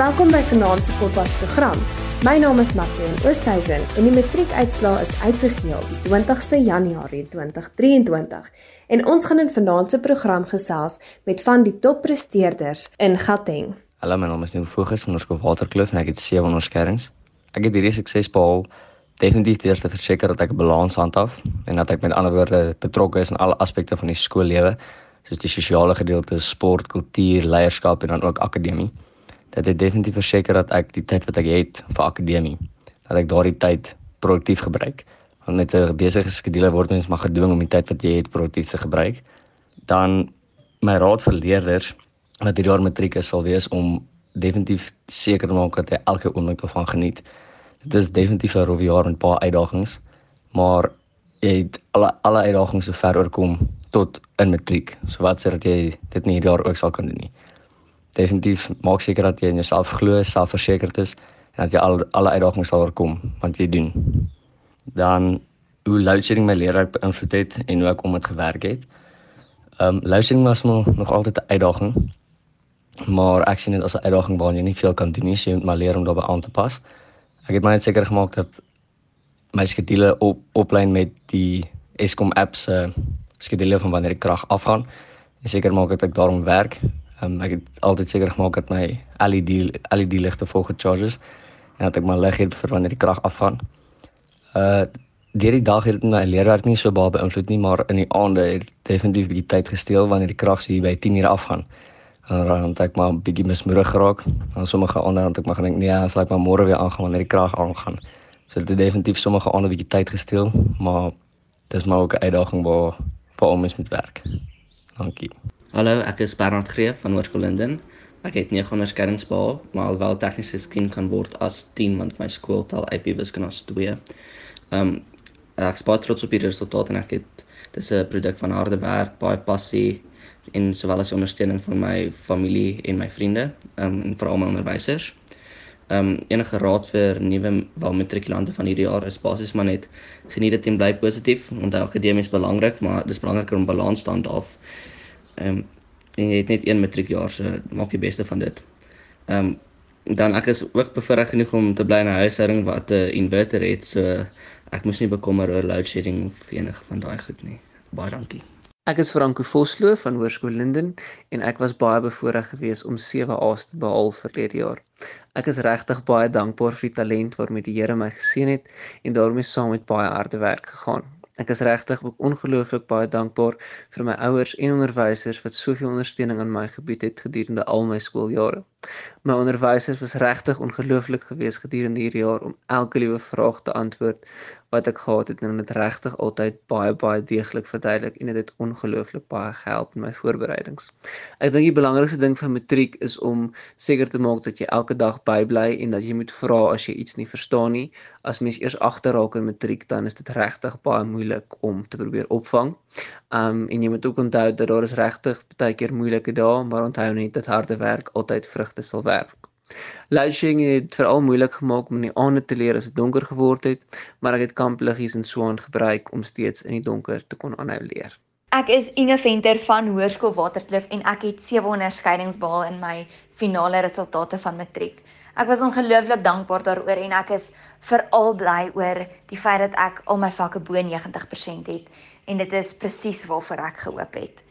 Welkom by Vanaand se Kompas program. My naam is Martin Oosthuizen en die matriekuitslae is uitgegee op die 20ste Januarie 2023 en ons gaan in Vanaand se program gesels met van die toppresteerders in Gauteng. Hallo, my naam is Neil Voges van Onderskool Waterkloof en ek het 7 onderskeidings. Ek het hierdie sukses behaal definitief deur te verseker dat ek 'n balans handhaaf en dat ek met ander woorde betrokke is in alle aspekte van die skoollewe, soos die sosiale gedeelte, sport, kultuur, leierskap en dan ook akademie. Dit het definitief verseker dat ek die tyd wat ek het vir akademie, dat ek daardie tyd produktief gebruik. Want met 'n besige skedule word mens maar gedwing om die tyd wat jy het produktief te gebruik. Dan my raad vir leerders wat hierdie jaar matriek is sal wees om definitief seker te maak dat jy elke oomblik daarvan geniet dit is definitief 'n rowwe jaar met baie uitdagings, maar jy het alle alle uitdagings so ver oorkom tot in matriek. So wat sê dat jy dit nie hierdie jaar ook sal kan doen nie. Definitief maak seker dat jy in jouself glo, selfversekerd is en dat jy al alle uitdagings sal oorkom want jy doen. Dan hoe load shedding my leer beïnvloed het en hoe ek om dit gewerk het. Ehm um, load shedding was nog altyd 'n uitdaging. Maar ek sien dit as 'n uitdaging waarna jy nie veel kan doen nie, so jy moet maar leer om daarbey aan te pas ek het my net seker gemaak dat my skedule op oplyn met die Eskom app se skedule van wanneer die krag afgaan. En seker maak dat ek daarom werk. Um, ek het altyd seker gemaak dat my LED LED ligte vol gecharges en dat ek my lig het vir wanneer die krag afgaan. Uh deur die dag het my leerwerk nie so baie beïnvloed nie, maar in die aande het definitief 'n bietjie tyd gesteel wanneer die krag so hier by 10:00 afgaan en dan het ek maar 'n bietjie mismoedig geraak. Dan sommige ander het ek maar gedink nee, as ek maar môre weer aangaan wanneer die krag aangaan. So dit het definitief sommige ander bietjie tyd gesteel, maar dis maar ook 'n uitdaging waar waar om is met werk. Dankie. Hallo, ek is Bernard Greef van Hoërskool Linden. Ek het 9 onderskeidings behaal, maar alhoewel tegnies geskien kan word as 10 want my skooltaal AP wiskunde as 2. Ehm um, ek is baie trots op hierdie resultaat en ek het dis 'n produk van harde werk, baie passie en sowel as ondersteuning van my familie en my vriende um, en veral my onderwysers. Ehm um, enige raad vir nuwe walmatrikulante van hierdie jaar is basies maar net geniet dit en bly positief. Onthou akademies belangrik, maar dis belangriker om balans te handhaaf. Ehm um, en jy het net een matriekjaar, so maak die beste van dit. Ehm um, dan ek is ook bevoorreg genoeg om te bly in 'n huishouding wat 'n inverter het, so ek moes nie bekommer oor load shedding of enige van daai goed nie. Baie dankie. Ek is Franco Vosloo van Hoërskool Linden en ek was baie bevoorreg geweest om 7 A's te behaal verlede jaar. Ek is regtig baie dankbaar vir die talent waarmee die Here my geseën het en daarmee saam met baie harde werk gegaan. Ek is regtig ook ongelooflik baie dankbaar vir my ouers en onderwysers wat soveel ondersteuning aan my gebied het gedurende al my skooljare. My onderwysers was regtig ongelooflik geweest gedurende hierdie jaar om elke liewe vraag te antwoord wat ek gehad het en dit regtig altyd baie baie deeglik verduidelik en dit het, het ongelooflik baie gehelp in my voorbereidings. Ek dink die belangrikste ding van matriek is om seker te maak dat jy elke dag bybly en dat jy moet vra as jy iets nie verstaan nie. As mens eers agterraak in matriek dan is dit regtig baie moeilik om te probeer opvang. Um en jy moet ook onthou dat daar is regtig baie keer moeilike dae, maar onthou net dat harde werk altyd vrugte sal werp. Loadshedding het veral moeilik gemaak om in die aande te leer as dit donker geword het, maar ek het kampliggies en swaan gebruik om steeds in die donker te kon aanhou leer. Ek is Inge Venter van Hoërskool Waterkloof en ek het 7 onderskeidings behaal in my finale resultate van matriek. Ek was ongelooflik dankbaar daaroor en ek is veral bly oor die feit dat ek al my vakke bo 90% het en dit is presies waarvoor ek gehoop het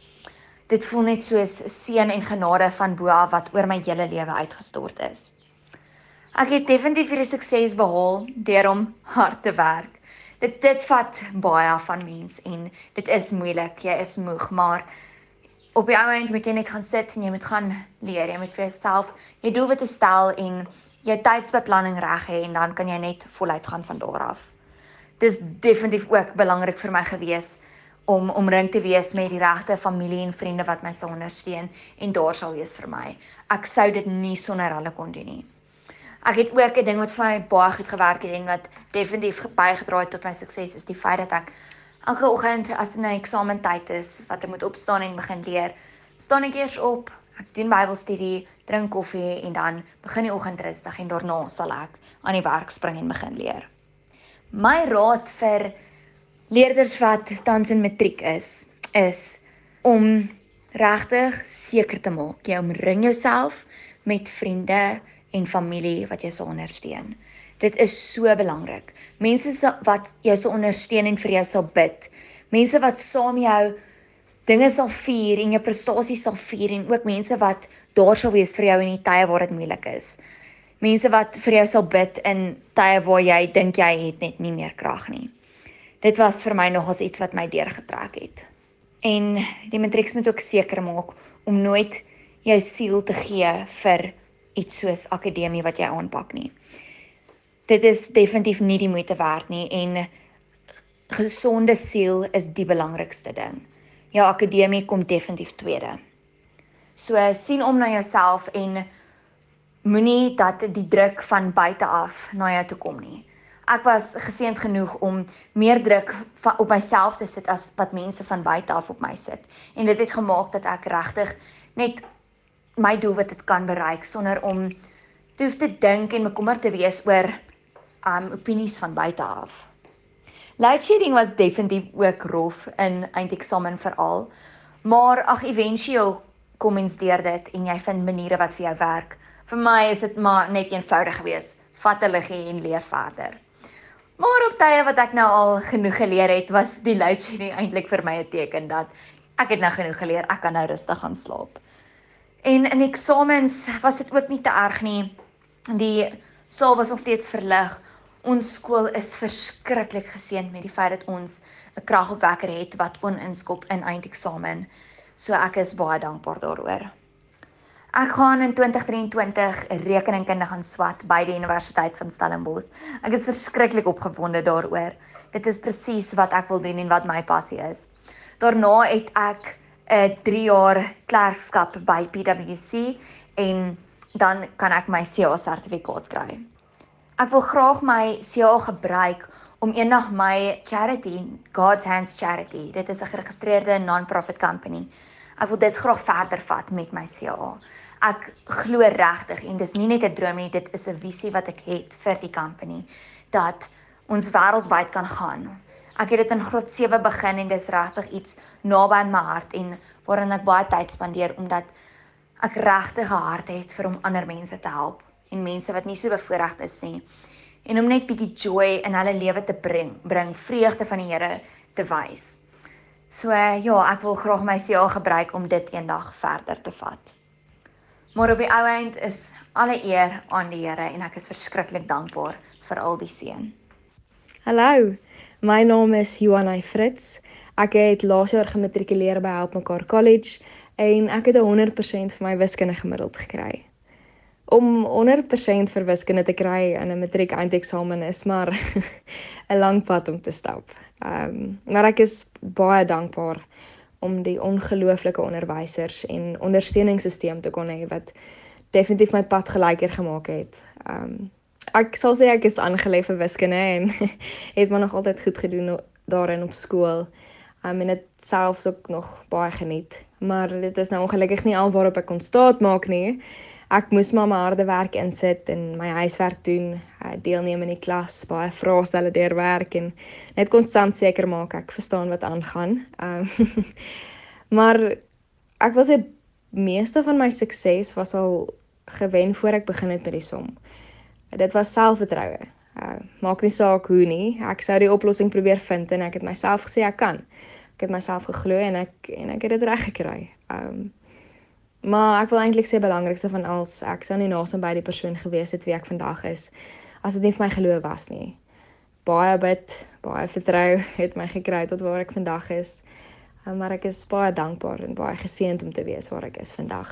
dit voel net soos seën en genade van bo af wat oor my hele lewe uitgestort is. Ek het definitief hierdie sukses behaal deur om hard te werk. Dit dit vat baie van mens en dit is moeilik. Jy is moeg, maar op die ou end moet jy net gaan sit en jy moet gaan leer. Jy moet vir jouself jou doelwitte stel en jou tydsbeplanning reg hê en dan kan jy net voluit gaan van daar af. Dis definitief ook belangrik vir my gewees om omring te wees met die regte familie en vriende wat my sal ondersteun en daar sal wees vir my. Ek sou dit nie sonder hulle kon doen nie. Ek het ook 'n ding wat vir my baie goed gewerk het en wat definitief bygedra het tot my sukses is die feit dat ek elke oggend as 'n eksamentyd is wat ek moet opstaan en begin leer, staan ek eers op, ek doen Bybelstudie, drink koffie en dan begin die oggend rustig en daarna sal ek aan die werk spring en begin leer. My raad vir leerders wat tans in matriek is, is om regtig seker te maak jy omring jouself met vriende en familie wat jou sal ondersteun. Dit is so belangrik. Mense wat jou sal ondersteun en vir jou sal bid. Mense wat saam jou dinge sal vier en jou prestasies sal vier en ook mense wat daar sal wees vir jou in die tye waar dit moeilik is. Mense wat vir jou sal bid in tye waar jy dink jy het net nie meer krag nie. Dit was vir my nogals iets wat my deurgetrek het. En die matrieks moet ook seker maak om nooit jou siel te gee vir iets soos akademie wat jy aanpak nie. Dit is definitief nie die moeite werd nie en gesonde siel is die belangrikste ding. Jou akademie kom definitief tweede. So sien om na jouself en moenie dat die druk van buite af na jou toe kom nie. Ek was geseënd genoeg om meer druk op myself te sit as wat mense van buite af op my sit. En dit het gemaak dat ek regtig net my doelwit het kan bereik sonder om te hoef te dink en bekommerd te wees oor um opinies van buite af. Load shedding was definitief ook rof in eindeksamen veral. Maar ag éventueel kom mens deur dit en jy vind maniere wat vir jou werk. Vir my is dit maar net eenvoudig geweest. Vat 'n liggie en leer verder. Maar op tye wat ek nou al genoeg geleer het, was die load shedding eintlik vir my 'n teken dat ek het nou genoeg geleer, ek kan nou rustig gaan slaap. En in eksamens was dit ook nie te erg nie. Die saal was nog steeds verlig Ons skool is verskriklik geseën met die feit dat ons 'n kragopwekker het wat oninskop in eindeksamen. So ek is baie dankbaar daaroor. Ek gaan in 2023 rekeningkunde gaan swat by die Universiteit van Stellenbosch. Ek is verskriklik opgewonde daaroor. Dit is presies wat ek wil doen en wat my passie is. Daarna het ek 'n 3 jaar klerkskap by PwC en dan kan ek my CA sertifikaat kry. Ek wil graag my CA gebruik om eendag my charity, God's Hands Charity, dit is 'n geregistreerde non-profit company. Ek wil dit graag verder vat met my CA. Ek glo regtig en dis nie net 'n droom nie, dit is 'n visie wat ek het vir die company dat ons wêreldwyd kan gaan. Ek het dit in graad 7 begin en dis regtig iets naby aan my hart en waarin ek baie tyd spandeer omdat ek regtig 'n hart het vir om ander mense te help en mense wat nie so bevoorreg is nie en om net bietjie joy in hulle lewe te bring, bring vreugde van die Here te wys. So ja, ek wil graag my CA gebruik om dit eendag verder te vat. Maar op die ou eind is alle eer aan die Here en ek is verskriklik dankbaar vir al die seën. Hallo. My naam is Johanna Fritz. Ek het laas jaar gematrikuleer by Help Mekaar College en ek het 100% vir my wiskunde gemiddeld gekry om 100% vir wiskunde te kry in 'n matriek eindeksamen is maar 'n lang pad om te stap. Ehm um, maar ek is baie dankbaar om die ongelooflike onderwysers en ondersteuningssisteem te kon hê wat definitief my pad gelyker gemaak het. Ehm um, ek sal sê ek is aangelê vir wiskunde en het maar nog altyd goed gedoen daarin op skool. Ehm um, en dit selfs ook nog baie geniet. Maar dit is nou ongelukkig nie al waarop ek kon staat maak nie ek moes maar my harde werk insit en my huiswerk doen, deelneem in die klas, baie vraestelle deurwerk en net konstant seker maak ek verstaan wat aangaan. Um, maar ek wil sê meeste van my sukses was al gewen voor ek begin het met die som. Dit was selfvertroue. Uh, maak nie saak hoe nie. Ek sou die oplossing probeer vind en ek het myself gesê ek kan. Ek het myself geglo en ek en ek het dit reg gekry. Um Maar ek wil eintlik sê belangrikste van alles, ek sou nie naasien by die persoon gewees het wie ek vandag is as dit nie vir my geloof was nie. Baie bid, baie vertrou het my gekry tot waar ek vandag is. Eh, maar ek is baie dankbaar en baie geseënd om te wees waar ek is vandag.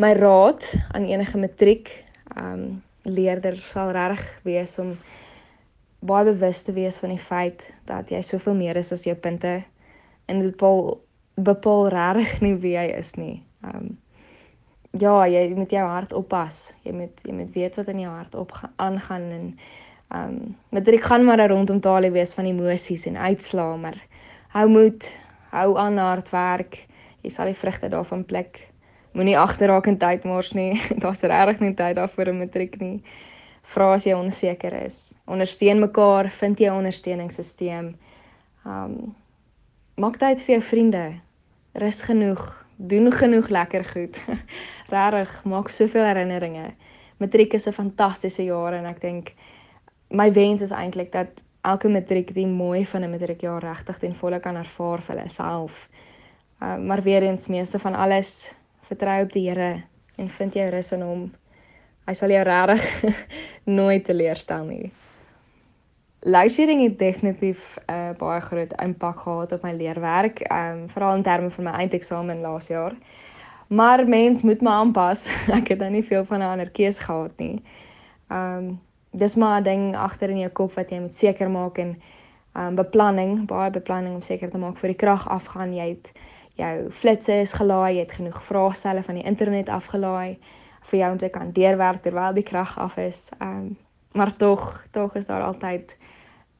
My raad aan enige matriek, um, leerder sal reg wees om baie bewus te wees van die feit dat jy soveel meer is as jou punte en dit bepaal bepaal reg nie wie jy is nie. Ehm um, ja, jy moet jou hart oppas. Jy moet jy moet weet wat in jou hart op aangaan en ehm um, matriek gaan maar rondom taal wees van emosies en uitslaa, maar hou moed, hou aan hard werk. Jy sal die vrugte daarvan pluk. Moenie agterraak in tyd mors nie. Daar's regtig nie tyd daarvoor in matriek nie. Vra as jy onseker is. Ondersteun mekaar, vind jy 'n ondersteuningssisteem. Ehm um, maak tyd vir jou vriende. Rus genoeg doen genoeg lekker goed. Regtig, maak soveel herinneringe. matriek is 'n fantastiese jaar en ek dink my wens is eintlik dat elke matriek die mooi van 'n matriekjaar regtig ten volle kan ervaar vir hulle self. Uh, maar weer eens meeste van alles vertrou op die Here en vind jou rus in hom. Hy sal jou regtig nooit teleurstel nie. Loadshedding het definitief 'n uh, baie groot impak gehad op my leerwerk, um veral in terme van my eindeksamen laas jaar. Maar mens moet maar aanpas. Ek het dan nie veel van 'n ander keuse gehad nie. Um dis maar 'n ding agter in jou kop wat jy moet seker maak en um beplanning, baie beplanning om seker te maak vir die krag afgaan. Jy het jou flitsse is gelaai, jy het genoeg vraestelle van die internet afgelaai vir jou om te kan deurwerk terwyl die krag af is. Um maar tog, tog is daar altyd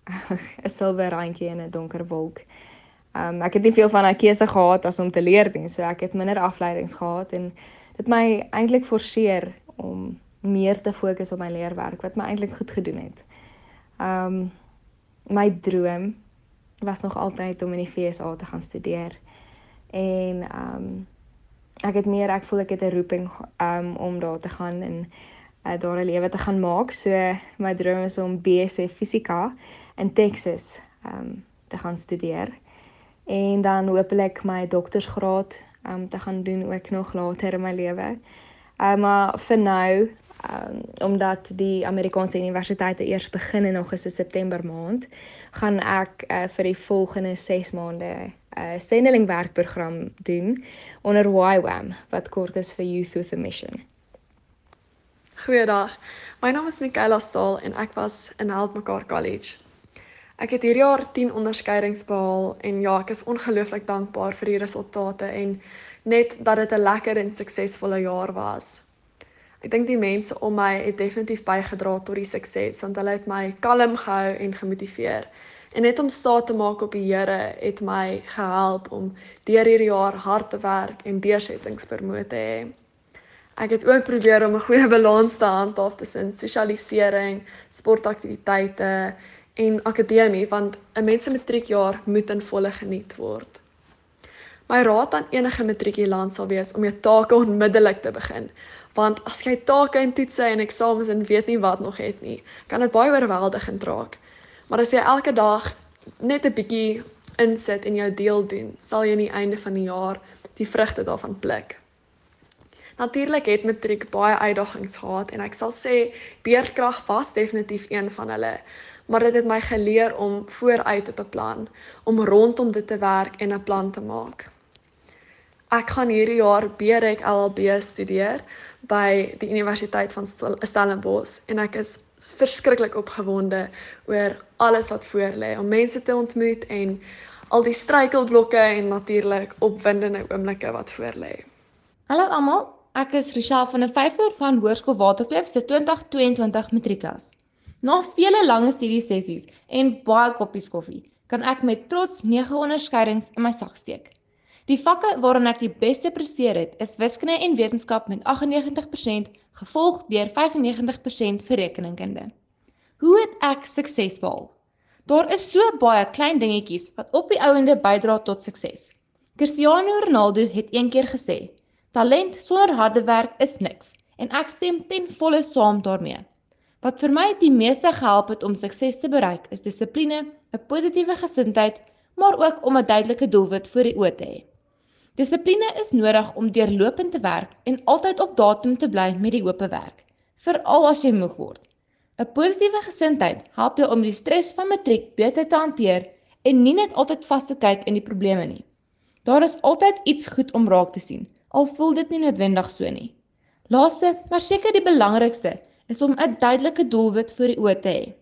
'n silwer randjie in 'n donker wolk. Um ek het nie veel van 'n keuse gehad as om te leer nie, so ek het minder afleidings gehad en dit my eintlik forceer om meer te fokus op my leerwerk wat my eintlik goed gedoen het. Um my droom was nog altyd om in die FSA te gaan studeer. En um ek het meer ek voel ek het 'n roeping um om daar te gaan en uh, daar 'n lewe te gaan maak. So my droom is om BSc Fisika in Texas um te gaan studeer en dan hopelik my doktorsgraad um te gaan doen ook nog later in my lewe. Um maar vir nou um omdat die Amerikaanse universiteite eers begin in Augustus September maand, gaan ek uh, vir die volgende 6 maande 'n uh, sendelingwerkprogram doen onder YWAM wat kort is vir Youth with a Mission. Goeiedag. My naam is Michaela Staal en ek was in Help Mekaar College. Ek het hierdie jaar 10 onderskeidings behaal en ja, ek is ongelooflik dankbaar vir die resultate en net dat dit 'n lekker en suksesvolle jaar was. Ek dink die mense om my het definitief bygedra tot die sukses want hulle het my kalm gehou en gemotiveer. En net om staat te maak op die Here het my gehelp om deur hierdie jaar hard te werk en deursettingsvermoë te hê. Ek het ook probeer om 'n goeie balans te handhaaf tussen sosialisering, sportaktiwiteite en akademie want 'n mens se matriekjaar moet in volle geniet word. My raad aan enige matrikulant sal wees om jou take onmiddellik te begin, want as jy take en toetse en eksamens en weet nie wat nog het nie, kan dit baie oorweldigend raak. Maar as jy elke dag net 'n bietjie insit en jou deel doen, sal jy aan die einde van die jaar die vrugte daarvan pluk. Natuurlik het matriek baie uitdagings gehad en ek sal sê beerdkrag was definitief een van hulle maar dit het my geleer om vooruit te beplan, om rondom dit te werk en 'n plan te maak. Ek gaan hierdie jaar BREC LLB studeer by die Universiteit van Stellenbosch en ek is verskriklik opgewonde oor alles wat voor lê om mense te ontmoet en al die struikelblokke en natuurlik opwindende oomblikke wat voor lê. Hallo almal, ek is Rochelle van der Vyver van Hoërskool Waterkloof se 2022 matriekklas. Na vele lange studiesessies en baie koppies koffie, kan ek met trots 9 onderskeidings in my sak steek. Die vakke waarin ek die beste presteer het, is wiskunde en wetenskap met 98%, gevolg deur 95% vir rekeningkunde. Hoe het ek sukses behaal? Daar is so baie klein dingetjies wat op die ouende bydra tot sukses. Cristiano Ronaldo het eendag gesê: "Talent sonder harde werk is niks." En ek stem ten volle saam daarmee. Wat vir my die meeste gehelp het om sukses te bereik, is dissipline, 'n positiewe gesindheid, maar ook om 'n duidelike doelwit voor die oë te hê. Dissipline is nodig om deurlopend te werk en altyd op datum te bly met die hoope werk, veral as jy moeg word. 'n Positiewe gesindheid help jou om die stres van matriek beter te hanteer en nie net altyd vas te kyk in die probleme nie. Daar is altyd iets goed om raak te sien, al voel dit nie noodwendig so nie. Laaste, maar seker die belangrikste, is om 'n duidelike doelwit voor die oë te hê.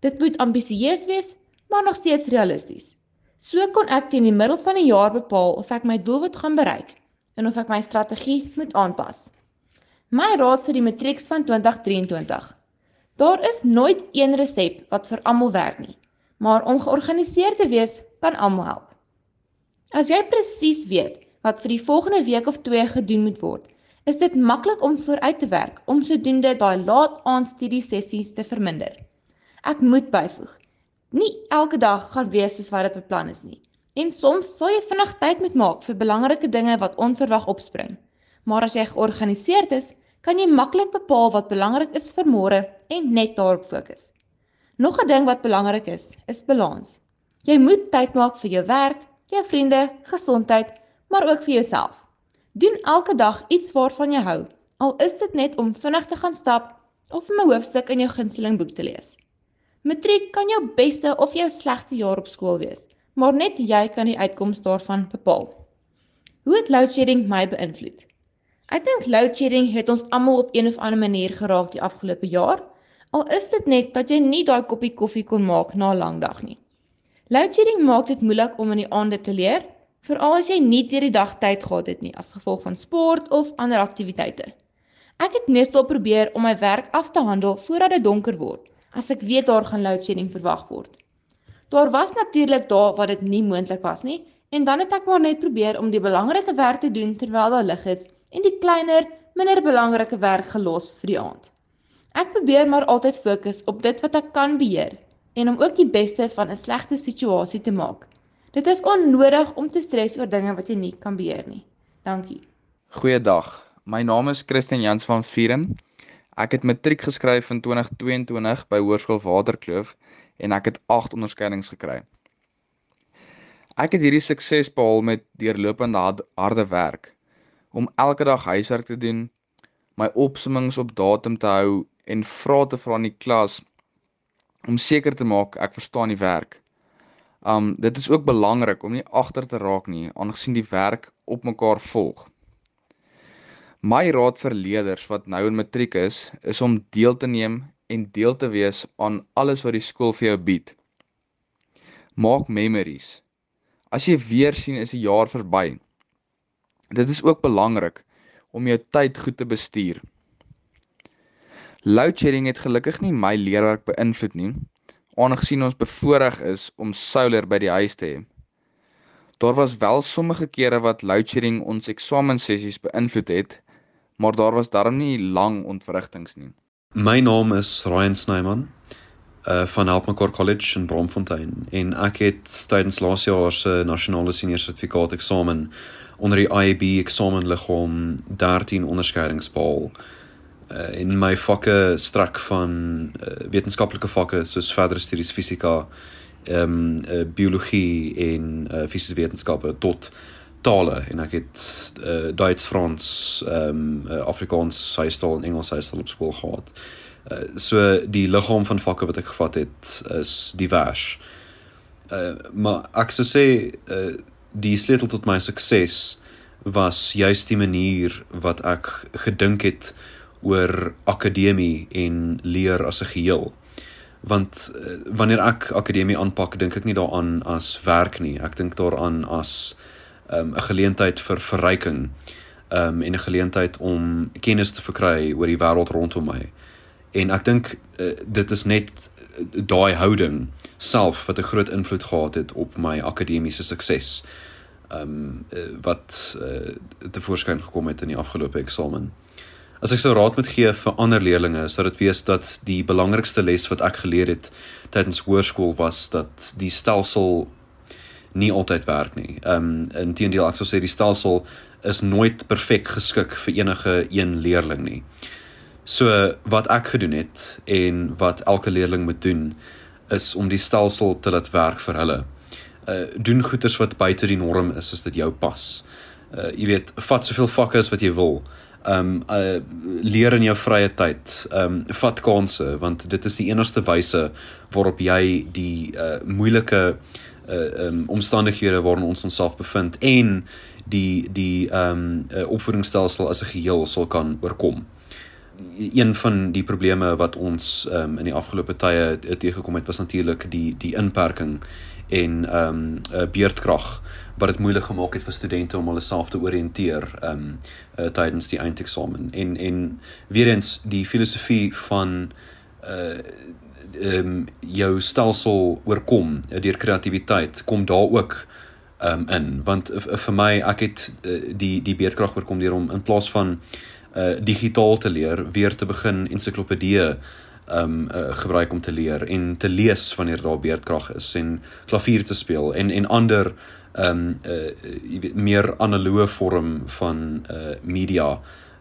Dit moet ambisieus wees, maar nog steeds realisties. So kon ek teen die middel van die jaar bepaal of ek my doelwit gaan bereik en of ek my strategie moet aanpas. My raad vir die matrieks van 2023. Daar is nooit een resep wat vir almal werk nie, maar om georganiseerd te wees kan almal help. As jy presies weet wat vir die volgende week of 2 gedoen moet word, is dit maklik om vooruit te werk om sodoende daai laat aand studie sessies te verminder. Ek moet byvoeg. Nie elke dag gaan wees soos wat dit beplan is nie. En soms sal jy vinnig tyd moet maak vir belangrike dinge wat onverwag opspring. Maar as jy georganiseerd is, kan jy maklik bepaal wat belangrik is vir môre en net daarop fokus. Nog 'n ding wat belangrik is, is balans. Jy moet tyd maak vir jou werk, jou vriende, gesondheid, maar ook vir jouself. Doen elke dag iets waarvan jy hou, al is dit net om vinnig te gaan stap of 'n hoofstuk in jou gunsteling boek te lees. Matriek kan jou beste of jou slegste jaar op skool wees, maar net jy kan die uitkoms daarvan bepaal. Hoe het load shedding my beïnvloed? Ek dink load shedding het ons almal op een of ander manier geraak die afgelope jaar, al is dit net dat jy nie daai koppie koffie kon maak na 'n lang dag nie. Load shedding maak dit moeilik om in die aande te leer, veral as jy nie deur die dag tyd gehad het nie as gevolg van sport of ander aktiwiteite. Ek het meestal probeer om my werk af te handel voordat dit donker word, as ek weet daar gaan load shedding verwag word. Daar was natuurlik dae wat dit nie moontlik was nie, en dan het ek maar net probeer om die belangrike werk te doen terwyl daar lig is en die kleiner, minder belangrike werk gelos vir die aand. Ek probeer maar altyd fokus op dit wat ek kan beheer en om ook die beste van 'n slegte situasie te maak. Dit is onnodig om te stres oor dinge wat jy nie kan beheer nie. Dankie. Goeiedag. My naam is Christian Jans van Vieren. Ek het matriek geskryf in 2022 by Hoërskool Waterkloof en ek het 8 onderskeidings gekry. Ek het hierdie sukses behaal met deurlopende harde werk om elke dag huiswerk te doen, my opsommings op datum te hou en vrae te vra in die klas om seker te maak ek verstaan die werk. Um dit is ook belangrik om nie agter te raak nie aangesien die werk op mekaar volg. My raad vir leerders wat nou in matriek is, is om deel te neem en deel te wees aan alles wat die skool vir jou bied. Maak memories. As jy weer sien is 'n jaar verby. Dit is ook belangrik om jou tyd goed te bestuur. Load shedding het gelukkig nie my leerwerk beïnvloed nie, aangesien ons bevoorreg is om solar by die huis te hê. Daar was wel sommige kere wat load shedding ons eksamensessies beïnvloed het, maar daar was darm nie lang ontwrigtings nie. My naam is Ryan Snyman uh van Helpmekaar College in Bromfontein en ek het tydens laas jaar se nasionale senior sertifikaat eksamen onder die IB eksamenliggaam 13 onderskeidings behaal uh, in my vakke strek van uh, wetenskaplike vakke soos verdere studies fisika, ehm um, uh, biologie en uh, fisiese wetenskappe tot tale en ek het uh, Duits, Frans, ehm um, uh, Afrikaans, huistaal en Engels huistaal op skool gehad. Uh, so die liggaam van vakke wat ek gevat het is divers. Uh, maar ek sou sê uh, die sleutel tot my sukses was juist die manier wat ek gedink het oor akademie en leer as 'n geheel. Want uh, wanneer ek akademie aanpak, dink ek nie daaraan as werk nie. Ek dink daaraan as ehm, 'n um, geleentheid vir verryking. Um en 'n geleentheid om kennis te verkry oor die wêreld rondom my. En ek dink uh, dit is net uh, daai houding self wat 'n groot invloed gehad het op my akademiese sukses. Um uh, wat uh, te voorskyn gekom het in die afgelope eksamen. As ek sou raad moet gee vir ander leerders, sou dit wees dat die belangrikste les wat ek geleer het tydens hoërskool was dat die stelsel nie altyd werk nie. Ehm um, inteendeel ek sou sê die stelsel is nooit perfek geskik vir enige een leerling nie. So wat ek gedoen het en wat elke leerling moet doen is om die stelsel te laat werk vir hulle. Uh doen goeders wat buite die norm is as dit jou pas. Uh jy weet, vat soveel vakke as wat jy wil um uh leer in jou vrye tyd. Um vat kansse want dit is die enigste wyse waarop jy die uh moeilike uh um omstandighede waarin ons onsself bevind en die die um uh, opvoedingsstelsel as 'n geheel sal kan oorkom. Een van die probleme wat ons um in die afgelope tye teëgekom het was natuurlik die die inperking en um 'n uh, beerdkrag wat dit moeilik gemaak het vir studente om hulle self te oriënteer um uh, tydens die eindeksamen. En en weer eens die filosofie van uh um jou stelsel oorkom uh, deur kreatiwiteit kom daar ook um in. Want uh, vir my ek het uh, die die beerdkrag oorkom deur om in plaas van uh digitaal te leer weer te begin ensiklopedieë um uh, gebruik om te leer en te lees wanneer daar beerdkrag is en klavier te speel en en ander um uh, jy weet meer analoë vorm van uh media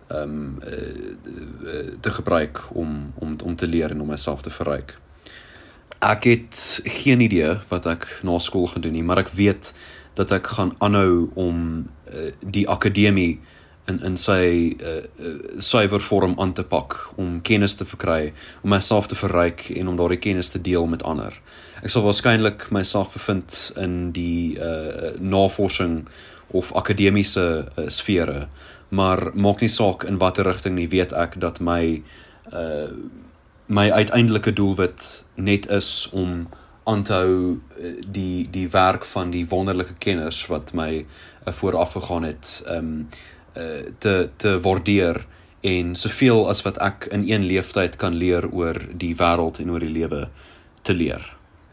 ehm um, uh, te gebruik om om om te leer en om myself te verryk. Ek het geen idee wat ek na skool gaan doen nie, maar ek weet dat ek gaan aanhou om uh, die akademie in in sy uh, uh, suiwer vorm aan te pak om kennis te verkry, om myself te verryk en om daardie kennis te deel met ander. Ek sal waarskynlik myself bevind in die uh navorsing of akademiese uh, sfere, maar maak nie saak in watter rigting nie, weet ek dat my uh my uiteindelike doelwit net is om aan te hou die die werk van die wonderlike kenners wat my uh, vooraf gegaan het um uh, te te waardeer en soveel as wat ek in een leeftyd kan leer oor die wêreld en oor die lewe te leer.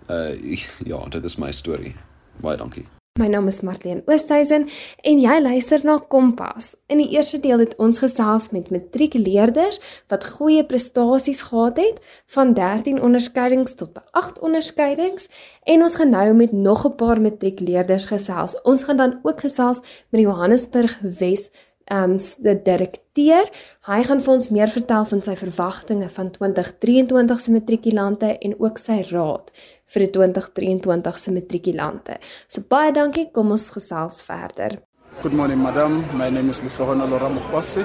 Uh ja, dit is my storie. Baie dankie. My naam is Marlene Oosthuizen en jy luister na Kompas. In die eerste deel het ons gesels met matriekleerders wat goeie prestasies gehad het, van 13 onderskeidings tot 8 onderskeidings en ons gaan nou met nog 'n paar matriekleerders gesels. Ons gaan dan ook gesels met Johannesburg Wes um, die direkteur. Hy gaan vir ons meer vertel van sy verwagtinge van 2023 se matrikulante en ook sy raad vir die 2023 se matrikulante. So baie dankie, kom ons gesels verder. Good morning madam, my name is Lufrona Lora Mufwasi.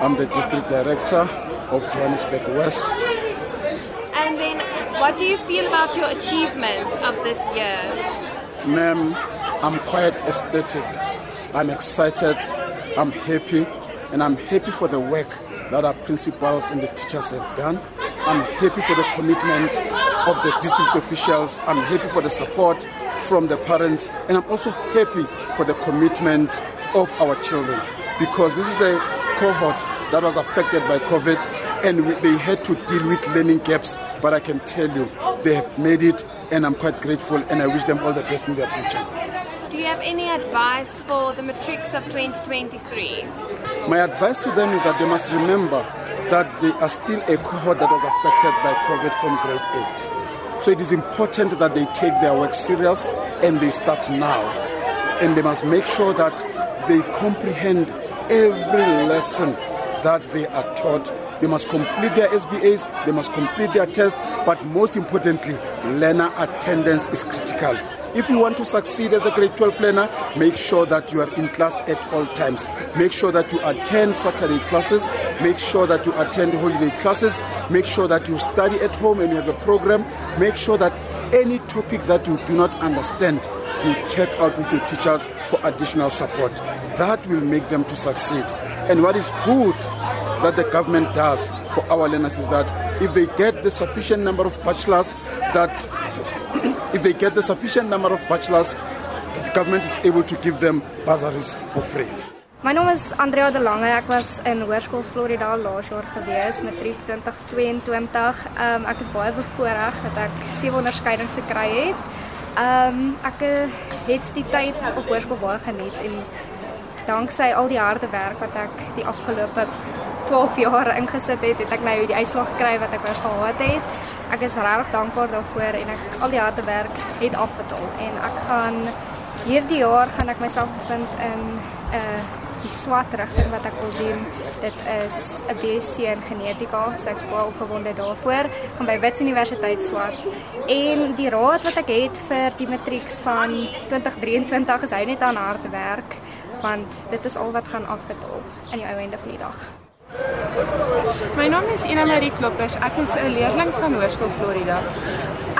I'm the district director of Johannesburg West. And then what do you feel about your achievement of this year? Ma'am, I'm quite ecstatic. I'm excited I'm happy and I'm happy for the work that our principals and the teachers have done. I'm happy for the commitment of the district officials. I'm happy for the support from the parents and I'm also happy for the commitment of our children because this is a cohort that was affected by COVID and they had to deal with learning gaps but I can tell you they have made it and I'm quite grateful and I wish them all the best in their future. Do you have any advice for the matrics of 2023? My advice to them is that they must remember that they are still a cohort that was affected by COVID from grade 8. So it is important that they take their work serious and they start now. And they must make sure that they comprehend every lesson that they are taught. They must complete their SBAs, they must complete their tests, but most importantly, learner attendance is critical. If you want to succeed as a grade 12 learner, make sure that you are in class at all times. Make sure that you attend Saturday classes. Make sure that you attend holiday classes. Make sure that you study at home and you have a program. Make sure that any topic that you do not understand, you check out with your teachers for additional support. That will make them to succeed. And what is good that the government does for our learners is that if they get the sufficient number of bachelors that if they get the sufficient number of bachelors, the government is able to give them bursaries for free. My naam is Andrea de Lange. Ek was in Hoërskool Florida laas jaar gewees, matriek 2022. Ehm um, ek is baie bevoorreg dat ek sewe onderskeidings gekry het. Ehm um, ek het die tyd op hoërskool baie geniet en danksy al die harde werk wat ek die afgelope 12 jaar ingesit het, het ek nou die uitslag gekry wat ek wou gehad het ek is regtig dankbaar daarvoor en ek al die harde werk het afbetaal en ek gaan hierdie jaar gaan ek myself bevind in 'n uh, eh, die swart rigting wat ek wil doen. Dit is 'n BSc in genetika, so ek's baie opgewonde daarvoor. Gaan by Wits Universiteit swart. En die raad wat ek het vir die matrieks van 2023 is hy net aan harde werk want dit is al wat gaan afbetaal aan die ou einde van die dag. My naam is Ina Marie Kloppers. Ek is 'n leerling van Hoërskool Florida.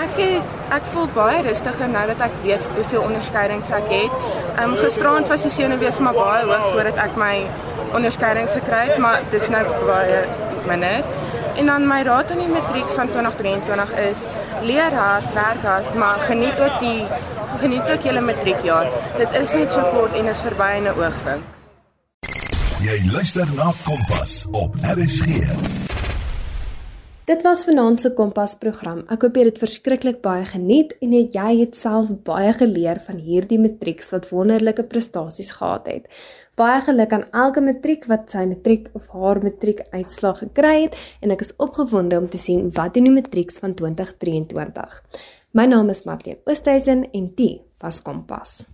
Ek het ek voel baie rustiger nou dat ek weet hoeveel onderskeidings ek het. Ehm um, gisteraand was die senuwees maar baie hoog voordat ek my onderskeidings gekry het, maar dit is nou baie minder. En dan my raad aan die matriek van 2023 is leer hard, werk hard, maar geniet ook die geniet ook julle matriekjaar. Dit is net so kort en is verby in 'n oogwink. Jy luister na Kompas op RSG. Dit was vanaand se Kompas program. Ek hoop jy het verskriklik baie geniet en jy het self baie geleer van hierdie matrieks wat wonderlike prestasies gehad het. Baie geluk aan elke matriek wat sy matriek of haar matriek uitslag gekry het en ek is opgewonde om te sien wat doen die matrieks van 2023. My naam is Marlene Oosthuizen en dit was Kompas.